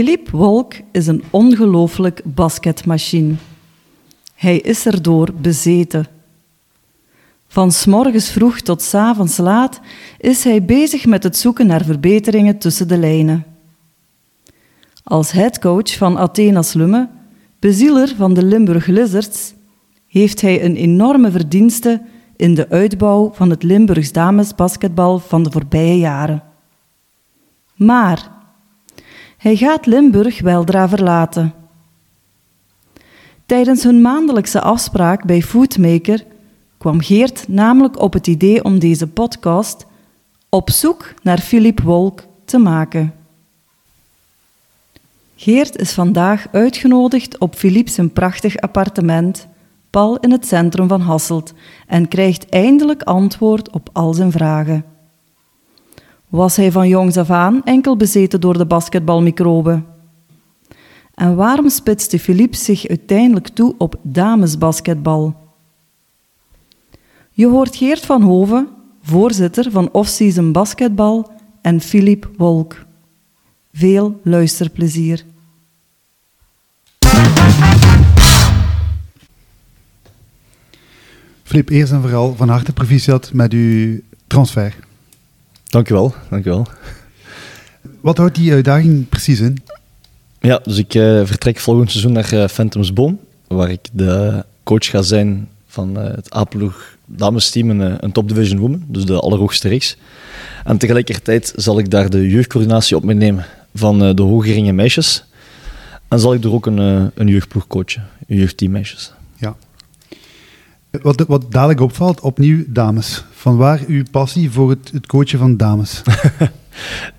Philippe Wolk is een ongelooflijk basketmachine. Hij is erdoor bezeten. Van morgens vroeg tot s avonds laat is hij bezig met het zoeken naar verbeteringen tussen de lijnen. Als headcoach van Athenas Lumme, bezieler van de Limburg Lizards, heeft hij een enorme verdienste in de uitbouw van het Limburgs damesbasketbal van de voorbije jaren. Maar hij gaat Limburg weldra verlaten. Tijdens hun maandelijkse afspraak bij Foodmaker kwam Geert namelijk op het idee om deze podcast op zoek naar Philip Wolk te maken. Geert is vandaag uitgenodigd op Philippe zijn prachtig appartement, pal in het centrum van Hasselt, en krijgt eindelijk antwoord op al zijn vragen. Was hij van jongs af aan enkel bezeten door de basketbalmicroben? En waarom spitste Philippe zich uiteindelijk toe op damesbasketbal? Je hoort Geert van Hoven, voorzitter van Offseason Basketbal, en Philippe Wolk. Veel luisterplezier. Filip, eerst en vooral van harte proficiat met uw transfer. Dankjewel, dankjewel. Wat houdt die uitdaging precies in? Ja, dus ik uh, vertrek volgend seizoen naar uh, Phantoms Boom, waar ik de coach ga zijn van uh, het A-ploeg damesteam in een top division women, dus de allerhoogste reeks. En tegelijkertijd zal ik daar de jeugdcoördinatie op me nemen van de hogeringe meisjes. En zal ik er ook een, een jeugdploeg coachen, een jeugdteam meisjes. Wat, wat dadelijk opvalt, opnieuw dames. Van waar uw passie voor het, het coachen van dames? uh,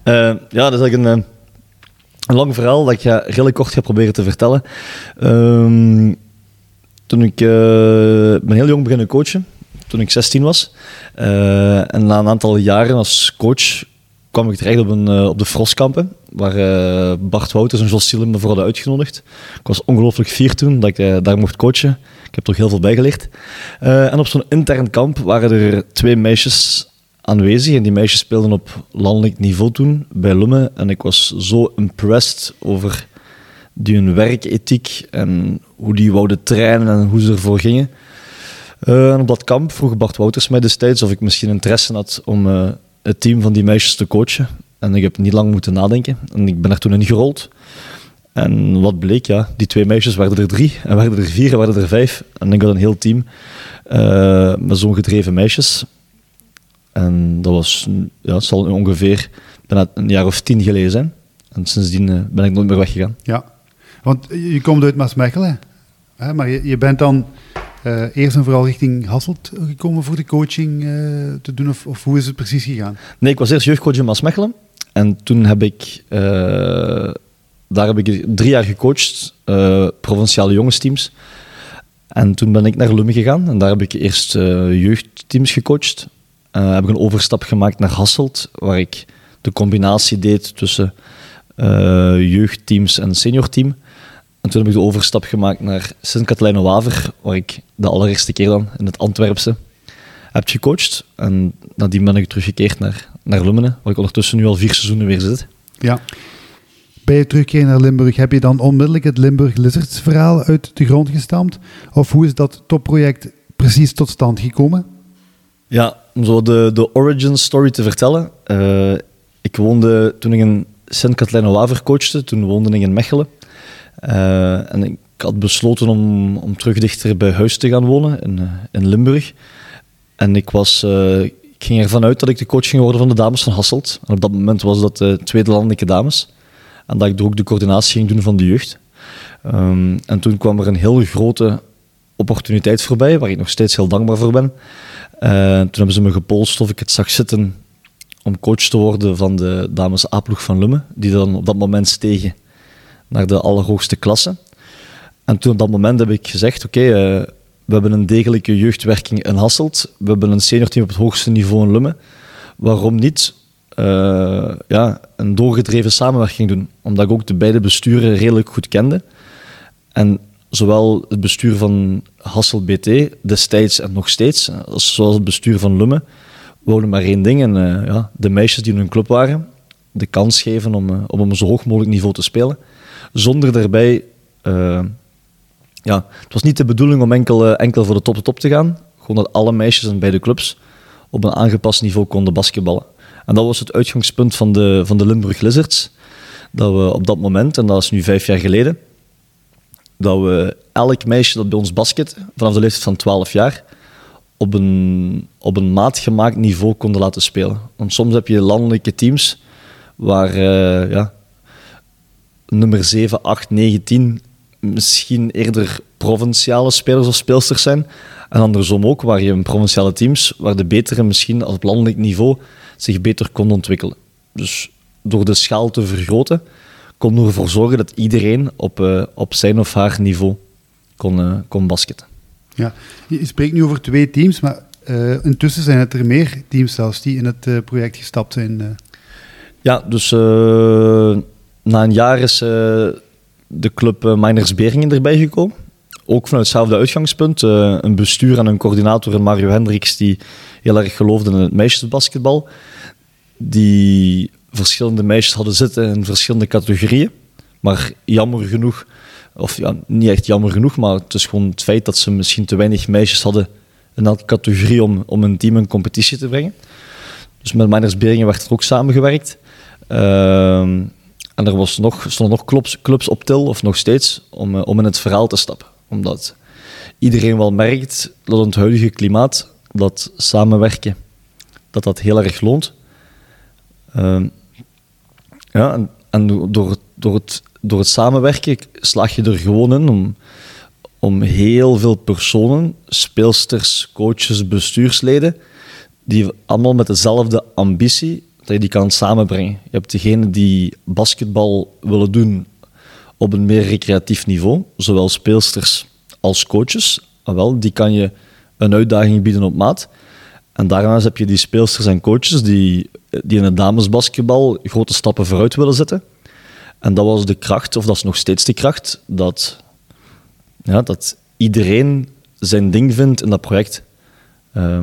ja, dat is eigenlijk een, een lang verhaal dat ik redelijk kort ga proberen te vertellen. Uh, toen ik uh, ben heel jong beginnen coachen, toen ik 16 was. En na een aantal jaren als coach kwam ik terecht op, een, op de Frostkampen, waar Bart Wouters en Jos Sielen me voor hadden uitgenodigd. Ik was ongelooflijk fier toen dat ik daar mocht coachen. Ik heb toch heel veel bijgeleerd. En op zo'n intern kamp waren er twee meisjes aanwezig. En die meisjes speelden op landelijk niveau toen bij Lumme. En ik was zo impressed over die hun werkethiek en hoe die wouden trainen en hoe ze ervoor gingen. En op dat kamp vroeg Bart Wouters mij destijds of ik misschien interesse had om het team van die meisjes te coachen. En ik heb niet lang moeten nadenken. En ik ben er toen in gerold. En wat bleek, ja, die twee meisjes werden er drie, en werden er vier, en werden er vijf. En ik had een heel team uh, met zo'n gedreven meisjes. En dat was, ja, het zal ongeveer een jaar of tien geleden zijn. En sindsdien uh, ben ik nooit meer weggegaan. Ja, want je komt uit Maasmechelen, hè? maar je bent dan uh, eerst en vooral richting Hasselt gekomen voor de coaching te doen, of, of, hoe is het precies gegaan? Nee, ik was eerst jeugdcoach in Maasmechelen. En toen heb ik daar heb ik drie jaar gecoacht, provinciale jongensteams. En toen ben ik naar Lumme gegaan en daar heb ik eerst jeugdteams gecoacht. Heb ik een overstap gemaakt naar Hasselt, waar ik de combinatie deed tussen jeugdteams en seniorteam. En toen heb ik de overstap gemaakt naar Sint-Katelijne-Waver, waar ik de allereerste keer dan in het Antwerpse heb gecoacht. En nadien ben ik teruggekeerd naar, naar Lummenen, waar ik ondertussen nu al vier seizoenen weer zit. Ja, bij je terugkeer naar Limburg, heb je dan onmiddellijk het Limburg Lizards verhaal uit de grond gestampt? Of hoe is dat topproject precies tot stand gekomen? Ja, om zo de, de origin story te vertellen. Uh, ik woonde toen ik in Sint-Katlijne-Waver coachte, toen woonde ik in Mechelen. Uh, en ik had besloten om, om terug dichter bij huis te gaan wonen in, uh, in Limburg. En ik, was, ik ging ervan uit dat ik de coach ging worden van de dames van Hasselt. En op dat moment was dat de tweede landelijke dames. En dat ik ook de coördinatie ging doen van de jeugd. Um, en toen kwam er een heel grote opportuniteit voorbij, waar ik nog steeds heel dankbaar voor ben. Toen hebben ze me gepolst of ik het zag zitten om coach te worden van de dames A-ploeg van Lumme, die dan op dat moment stegen naar de allerhoogste klasse. En toen op dat moment heb ik gezegd, oké, uh, we hebben een degelijke jeugdwerking in Hasselt, we hebben een seniorteam op het hoogste niveau in Lumme. Waarom niet uh, ja, een doorgedreven samenwerking doen. Omdat ik ook de beide besturen redelijk goed kende. En zowel het bestuur van Hassel BT destijds en nog steeds, zoals het bestuur van Lumme, wouden maar één ding. En uh, ja, de meisjes die in hun club waren, de kans geven om, om op een zo hoog mogelijk niveau te spelen. Zonder daarbij... ja, het was niet de bedoeling om enkel, enkel voor de top de top te gaan. Gewoon dat alle meisjes en bij de clubs op een aangepast niveau konden basketballen. En dat was het uitgangspunt van de, van de Limburg Lizards. Dat we op dat moment, en dat is nu vijf jaar geleden, dat we elk meisje dat bij ons basket, vanaf de leeftijd van 12 jaar, op een, op een maatgemaakt niveau konden laten spelen. Want soms heb je landelijke teams waar uh, ja, nummer 7, 8, 9, 10 misschien eerder provinciale spelers of speelsters zijn. En andersom ook, waar je een provinciale teams, waar de betere misschien op landelijk niveau zich beter kon ontwikkelen. Dus door de schaal te vergroten, kon ervoor zorgen dat iedereen op, uh, op zijn of haar niveau kon, uh, kon basketten. Ja, je spreekt nu over twee teams, maar uh, intussen zijn het er meer teams zelfs die in het project gestapt zijn. Ja, dus na een jaar is de club Miners Beringen erbij gekomen. Ook vanuit hetzelfde uitgangspunt. een bestuur en een coördinator Mario Hendricks die heel erg geloofden in het meisjesbasketbal. Die verschillende meisjes hadden zitten in verschillende categorieën. Maar jammer genoeg, of ja, niet echt jammer genoeg, maar het is gewoon het feit dat ze misschien te weinig meisjes hadden in elke categorie om, om een team in competitie te brengen. Dus met Miners Beringen werd er ook samengewerkt. Ehm, en er was nog, stonden nog clubs, op til, of nog steeds, om, eh, om in het verhaal te stappen. Omdat iedereen wel merkt dat het huidige klimaat dat samenwerken dat dat heel erg loont. Ehm, ja, en, en, door, door, het, door het samenwerken slaag je er gewoon in om, om heel veel personen, speelsters, coaches, bestuursleden, die allemaal met dezelfde ambitie, die kan samenbrengen. Je hebt degenen die basketbal willen doen op een meer recreatief niveau, zowel speelsters als coaches. En wel, die kan je een uitdaging bieden op maat. En daarnaast heb je die speelsters en coaches die, die in het damesbasketbal grote stappen vooruit willen zetten. En dat was de kracht, of dat is nog steeds de kracht, dat, ja, dat iedereen zijn ding vindt in dat project. Uh,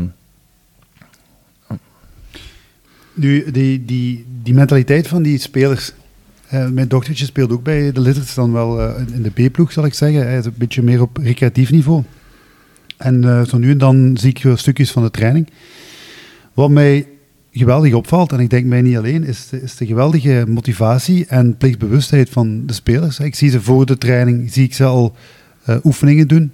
nu, die, die, die mentaliteit van die spelers. Uh, mijn dochtertje speelt ook bij de Lizards, dan wel uh, in de B-ploeg, zal ik zeggen. Hij is een beetje meer op recreatief niveau. En uh, zo nu en dan zie ik stukjes van de training. Wat mij geweldig opvalt, en ik denk mij niet alleen, is de, is de geweldige motivatie en plichtbewustheid van de spelers. Ik zie ze voor de training, zie ik ze al oefeningen doen.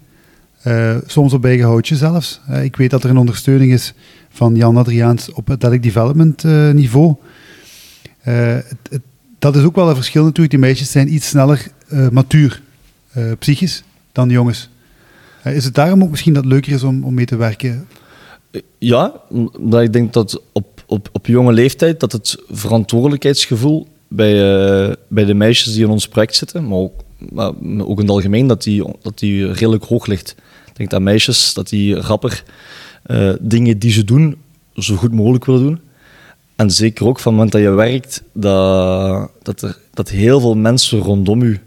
Uh, soms op eigen houtje zelfs. ik weet dat er een ondersteuning is van Jan Adriaans op athletic development niveau. Het, het, dat is ook wel een verschil natuurlijk. Die meisjes zijn iets sneller matuur, psychisch, dan de jongens. Is het daarom ook misschien dat het leuker is om, om mee te werken? Ja, omdat ik denk dat op, op, op jonge leeftijd dat het verantwoordelijkheidsgevoel bij, bij de meisjes die in ons project zitten, maar ook, maar ook in het algemeen, dat die, dat die redelijk hoog ligt. Denk dat meisjes dat die rapper uh, dingen die ze doen, zo goed mogelijk willen doen. En zeker ook van het moment dat je werkt, dat, dat, er, dat heel veel mensen rondom u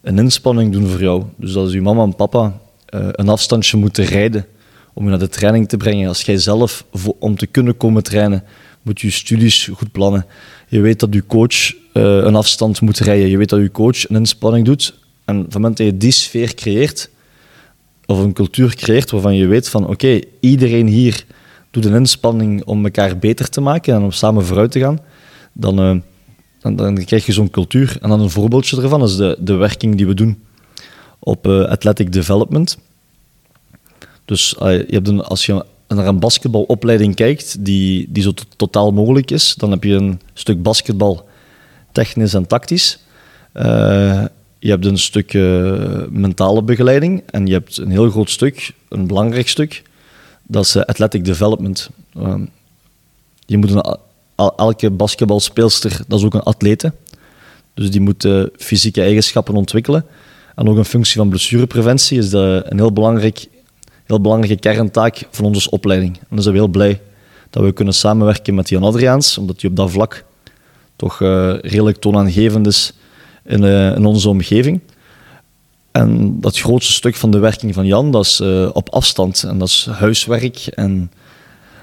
een inspanning doen voor jou. Dus als uw mama en papa uh, een afstandje moeten rijden om je naar de training te brengen. Als jij zelf, om te kunnen komen trainen, moet je studies goed plannen. Je weet dat je coach uh, een afstand moet rijden. Je weet dat je coach een inspanning doet. En van het moment dat je die sfeer creëert, of een cultuur creëert waarvan je weet van oké, iedereen hier doet een inspanning om elkaar beter te maken en om samen vooruit te gaan, dan, uh, dan, dan, krijg je zo'n cultuur. En dan een voorbeeldje ervan is de, de werking die we doen op uh, athletic development. Dus uh, je hebt een, als je naar een basketbalopleiding kijkt, die, die zo totaal mogelijk is, dan heb je een stuk basketbal technisch en tactisch. Je hebt een stuk mentale begeleiding en je hebt een heel groot stuk, een belangrijk stuk, dat is athletic development. Ehm, je moet elke basketbalspeelster, dat is ook een atlete. Dus die moet fysieke eigenschappen ontwikkelen. En ook een functie van blessurepreventie is een heel, belangrijk, heel belangrijke kerntaak van onze opleiding. En dan zijn we heel blij dat we kunnen samenwerken met Jan Adriaans, omdat hij op dat vlak toch redelijk toonaangevend is in, uh, in, onze omgeving. En dat grootste stuk van de werking van Jan, dat is uh, op afstand. En dat is huiswerk. En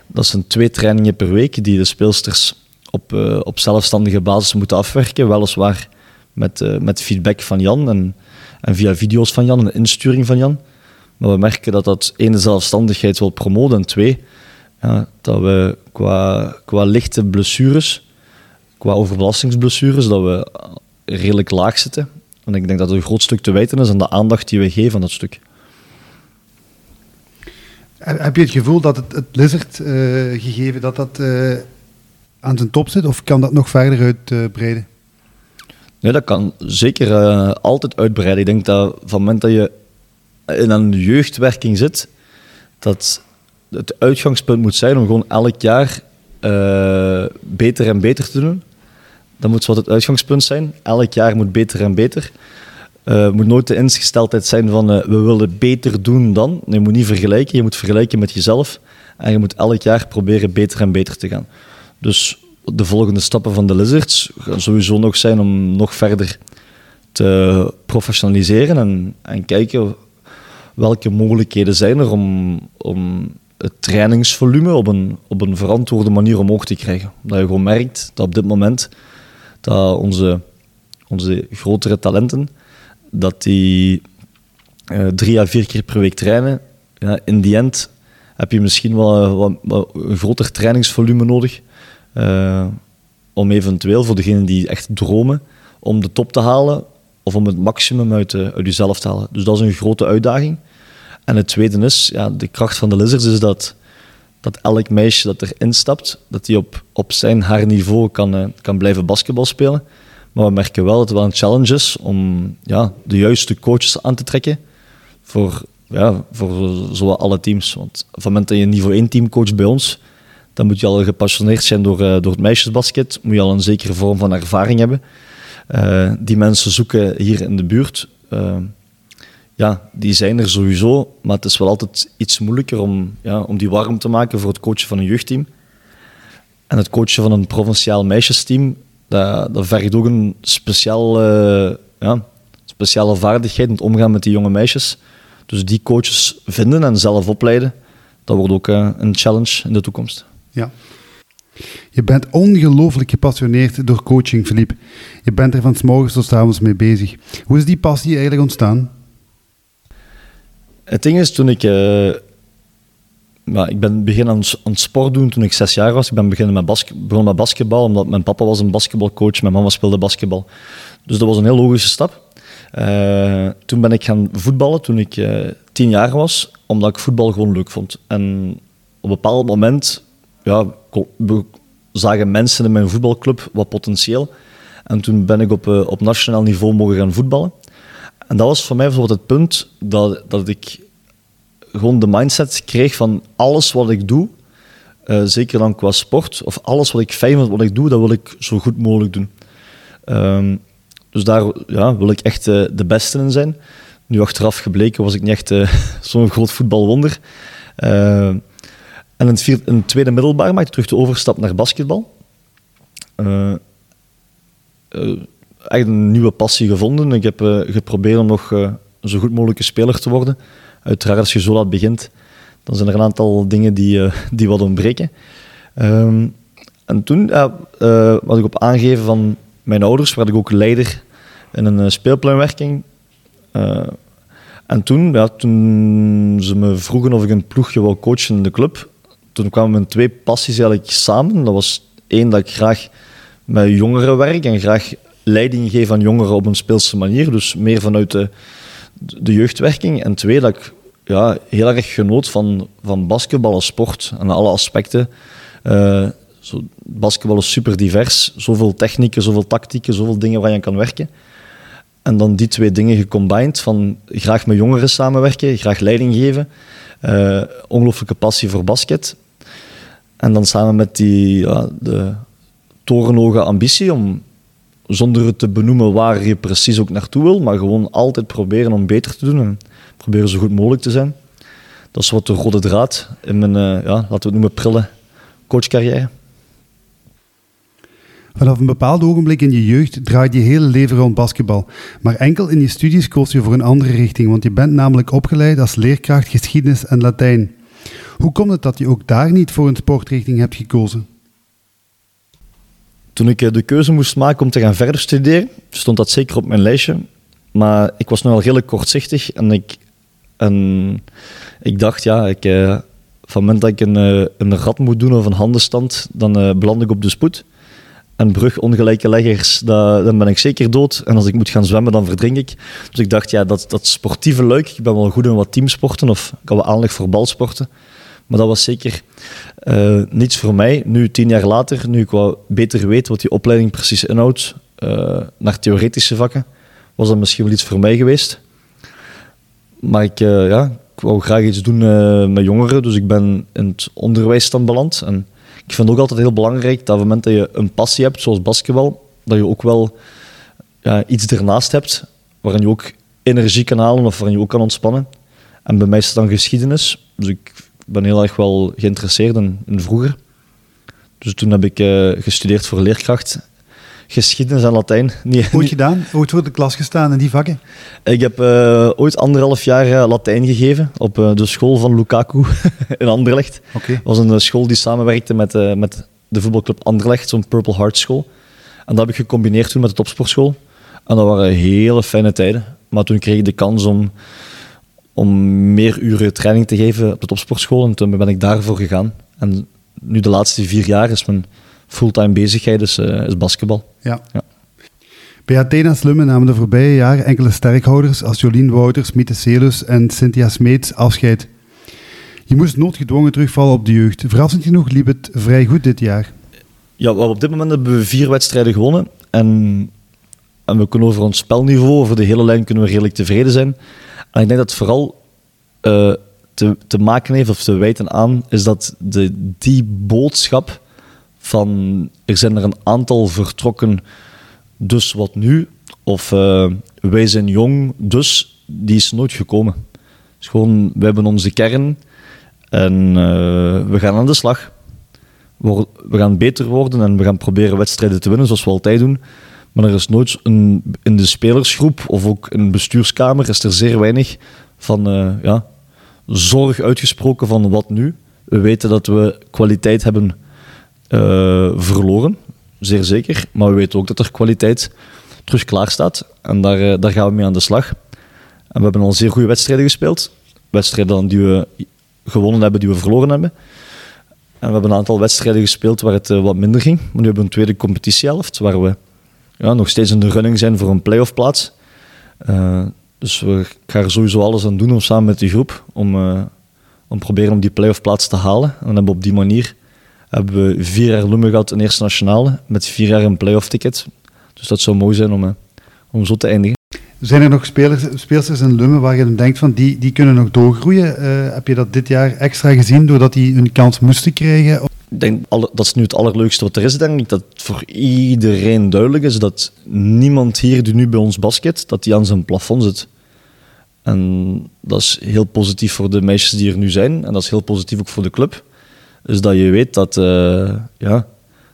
dat zijn twee trainingen per week die de speelsters op, uh, op zelfstandige basis moeten afwerken. Weliswaar met, met feedback van Jan en, en via video's van Jan en insturing van Jan. Maar we merken dat dat één, de zelfstandigheid wil promoten en twee, dat we qua, qua lichte blessures, qua overbelastingsblessures, dat we redelijk laag zitten. En ik denk dat het een groot stuk te wijten is aan de aandacht die we geven aan dat stuk. Heb je het gevoel dat het, het Lizard uh, gegeven dat dat uh, aan zijn top zit, of kan dat nog verder uitbreiden? nee, dat kan zeker uh, altijd uitbreiden. Ik denk dat van het moment dat je in een jeugdwerking zit, dat het uitgangspunt moet zijn om gewoon elk jaar beter en beter te doen. Dat moet wat het uitgangspunt zijn. Elk jaar moet beter en beter. Uh, het moet nooit de ingesteldheid zijn van uh, we willen beter doen dan. Je moet niet vergelijken, je moet vergelijken met jezelf. En je moet elk jaar proberen beter en beter te gaan. Dus de volgende stappen van de Lizards gaan sowieso nog zijn om nog verder te professionaliseren en, en kijken welke mogelijkheden zijn er om, om het trainingsvolume op een, op een verantwoorde manier omhoog te krijgen. Dat je gewoon merkt dat op dit moment dat onze, onze grotere talenten dat die uh, drie à vier keer per week trainen. Ja, in die end heb je misschien wel wat een groter trainingsvolume nodig. Uh, om eventueel voor degenen die echt dromen, om de top te halen of om het maximum uit, uh, jezelf te halen. Dus dat is een grote uitdaging. En het tweede is, ja, de kracht van de Lizards is dat, dat elk meisje dat erin stapt, dat die op, op zijn haar niveau kan, kan blijven basketbal spelen. Maar we merken wel dat het wel een challenge is om ja, de juiste coaches aan te trekken voor, ja, voor zowel alle teams. Want op het moment dat je een niveau 1 team coach bij ons, dan moet je al gepassioneerd zijn door, uh, door het meisjesbasket, moet je al een zekere vorm van ervaring hebben. Uh, die mensen zoeken hier in de buurt. Ja, die zijn er sowieso, maar het is wel altijd iets moeilijker om, ja, om die warm te maken voor het coachen van een jeugdteam. En het coachen van een provinciaal meisjesteam dat, dat vergt ook een speciaal, ja, speciale vaardigheid in het omgaan met die jonge meisjes. Dus die coaches vinden en zelf opleiden, dat wordt ook uh, een challenge in de toekomst. Ja. Je bent ongelooflijk gepassioneerd door coaching, Filip. Je bent er van s morgens tot s avonds mee bezig. Hoe is die passie eigenlijk ontstaan? Het ding is, toen ik uh, maar ik ben beginnen aan, aan sport doen toen ik zes jaar was. Ik ben beginnen met basket, begonnen met basketbal, omdat mijn papa was een basketbalcoach, mijn mama speelde basketbal. Dus dat was een heel logische stap. Uh, toen ben ik gaan voetballen toen ik uh, tien jaar was, omdat ik voetbal gewoon leuk vond. En op een bepaald moment ja, zagen mensen in mijn voetbalclub wat potentieel. En toen ben ik op, op nationaal niveau mogen gaan voetballen. En dat was voor mij bijvoorbeeld het punt dat, dat ik gewoon de mindset kreeg van alles wat ik doe, uh, zeker dan qua sport, of alles wat ik fijn vind wat ik doe, dat wil ik zo goed mogelijk doen. Um, dus daar ja, wil ik echt uh, de beste in zijn. Nu achteraf gebleken was ik niet echt uh, zo'n groot voetbalwonder. en in het, tweede middelbaar maakte terug de overstap naar basketbal. Echt een nieuwe passie gevonden. Ik heb geprobeerd om nog zo goed mogelijke speler te worden uiteraard, als je zo laat begint, dan zijn er een aantal dingen die, uh, die wat ontbreken. Um, en toen was ik op aangeven van mijn ouders, werd ik ook leider in een speelplanwerking. en toen, toen ze me vroegen of ik een ploegje wou coachen in de club, toen kwamen mijn twee passies eigenlijk samen. Dat was één, dat ik graag met jongeren werk en graag leiding geef aan jongeren op een speelse manier. Dus meer vanuit de, de jeugdwerking. En twee, dat ik ja, heel erg genoot van, van basketbal als sport en alle aspecten. Uh, zo, basketbal is super divers. Zoveel technieken, zoveel tactieken, zoveel dingen waar je aan kan werken. En dan die twee dingen gecombined van graag met jongeren samenwerken, graag leiding geven. Uh, ongelooflijke passie voor basket. En dan samen met die, ja, de torenhoge ambitie om zonder het te benoemen waar je precies ook naartoe wil, maar gewoon altijd proberen om beter te doen en proberen zo goed mogelijk te zijn. Dat is wat de rode draad in mijn, uh, ja, laten we het noemen, prille coachcarrière. Vanaf een bepaald ogenblik in je jeugd draait je hele leven rond basketbal. Maar enkel in je studies koos je voor een andere richting, want je bent namelijk opgeleid als leerkracht geschiedenis en Latijn. Hoe komt het dat je ook daar niet voor een sportrichting hebt gekozen? Toen ik eh, de keuze moest maken om te gaan verder studeren, stond dat zeker op mijn lijstje. Maar ik was nogal redelijk kortzichtig en ik, en ik dacht, ja, ik, eh, van het moment dat ik een, eh, een rat moet doen of een handenstand, dan eh, beland ik op de spoed. En brug ongelijke leggers, da- dan ben ik zeker dood. En als ik moet gaan zwemmen, dan verdrink ik. Dus ik dacht, ja, dat, dat sportieve leuk. Ik ben wel goed in wat teamsporten of ik had wel aanleg voor balsporten. Maar dat was zeker eh, niets voor mij. Nu, tien jaar later, nu ik wat beter weet wat die opleiding precies inhoudt, eh, naar theoretische vakken, was dat misschien wel iets voor mij geweest. Maar ik, eh, ja, ik wou graag iets doen met jongeren, dus ik ben in het onderwijs dan beland. En ik vind het ook altijd heel belangrijk dat op het moment dat je een passie hebt, zoals basketbal, dat je ook wel iets ernaast hebt waarin je ook energie kan halen of waarin je ook kan ontspannen. En bij mij is het dan geschiedenis, dus ik ben heel erg wel geïnteresseerd in, in vroeger. Dus toen heb ik eh, gestudeerd voor leerkracht. Geschiedenis en Latijn. Nee, Ooit gedaan? Ooit voor de klas gestaan in die vakken? ik heb eh, ooit anderhalf jaar eh, Latijn gegeven op de school van Lukaku in Anderlecht. Dat was een school die samenwerkte met, met de voetbalclub Anderlecht, zo'n Purple Heart school. En dat heb ik gecombineerd toen met de topsportschool. En dat waren hele fijne tijden. Maar toen kreeg ik de kans om, om meer uren training te geven op de topsportschool. En toen ben ik daarvoor gegaan. En nu de laatste vier jaar is mijn fulltime bezigheid is, eh, is basketbal. Ja. Ja. Bij Athena Lummen namen de voorbije jaren enkele sterkhouders als Jolien Wouters, Miete Celus en Cynthia Smeets afscheid. Je moest noodgedwongen terugvallen op de jeugd. Verrassend genoeg liep het vrij goed dit jaar. Ja, op dit moment hebben we vier wedstrijden gewonnen. En, en we kunnen over ons spelniveau, over de hele lijn, kunnen we redelijk tevreden zijn. En ik denk dat het vooral eh, te, te maken heeft, of te wijten aan, is dat de, die boodschap van er zijn er een aantal vertrokken, dus wat nu? Of eh, wij zijn jong, dus die is nooit gekomen. Gewoon, we hebben onze kern en eh, we gaan aan de slag we gaan beter worden en we gaan proberen wedstrijden te winnen, zoals we altijd doen. Maar er is nooit in de spelersgroep of ook in de bestuurskamer is er zeer weinig van eh, ja, zorg uitgesproken van wat nu. We weten dat we kwaliteit hebben eh, verloren, zeer zeker. Maar we weten ook dat er kwaliteit terug klaar staat. En daar, eh, daar gaan we mee aan de slag. En we hebben al zeer goede wedstrijden gespeeld. Wedstrijden die we gewonnen hebben, die we verloren hebben. En we hebben een aantal wedstrijden gespeeld waar het wat minder ging. Maar nu hebben we een tweede competitiehelft waar we ja, nog steeds in de running zijn voor een playoff plaats. Eh, dus we gaan er sowieso alles aan doen om samen met die groep om, eh, om proberen om die playoff plaats te halen. En dan hebben we op die manier hebben we vier jaar Lummen gehad in Eerste Nationale met vier jaar een playoff ticket. Dus dat zou mooi zijn om, eh, om zo te eindigen. Zijn er nog spelers, speelsters in Lummen waar je dan denkt van die, die kunnen nog doorgroeien? Heb je dat dit jaar extra gezien doordat die een kans moesten krijgen? Denk, dat is nu het allerleukste wat er is, denk ik. Dat voor iedereen duidelijk is dat niemand hier die nu bij ons basket, dat die aan zijn plafond zit. En dat is heel positief voor de meisjes die er nu zijn. En dat is heel positief ook voor de club. Dus dat je weet dat, eh, ja,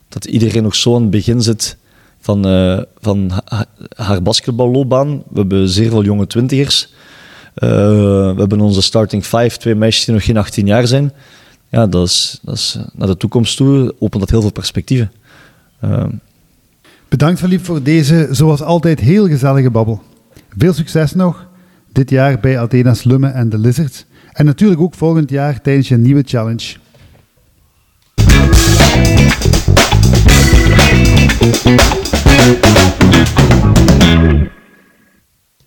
dat iedereen nog zo aan het begin zit van, eh, van ha- ha- haar basketballoopbaan. We hebben zeer veel jonge twintigers. Eh, we hebben onze starting five, twee meisjes die nog geen 18 jaar zijn ja, dat is, dat is, eh, naar de toekomst toe opent dat heel veel perspectieven. Ehm, Bedankt Philippe voor deze, zoals altijd, heel gezellige babbel. Veel succes nog dit jaar bij Athena's Lummen en de Lizards. En natuurlijk ook volgend jaar tijdens je nieuwe challenge.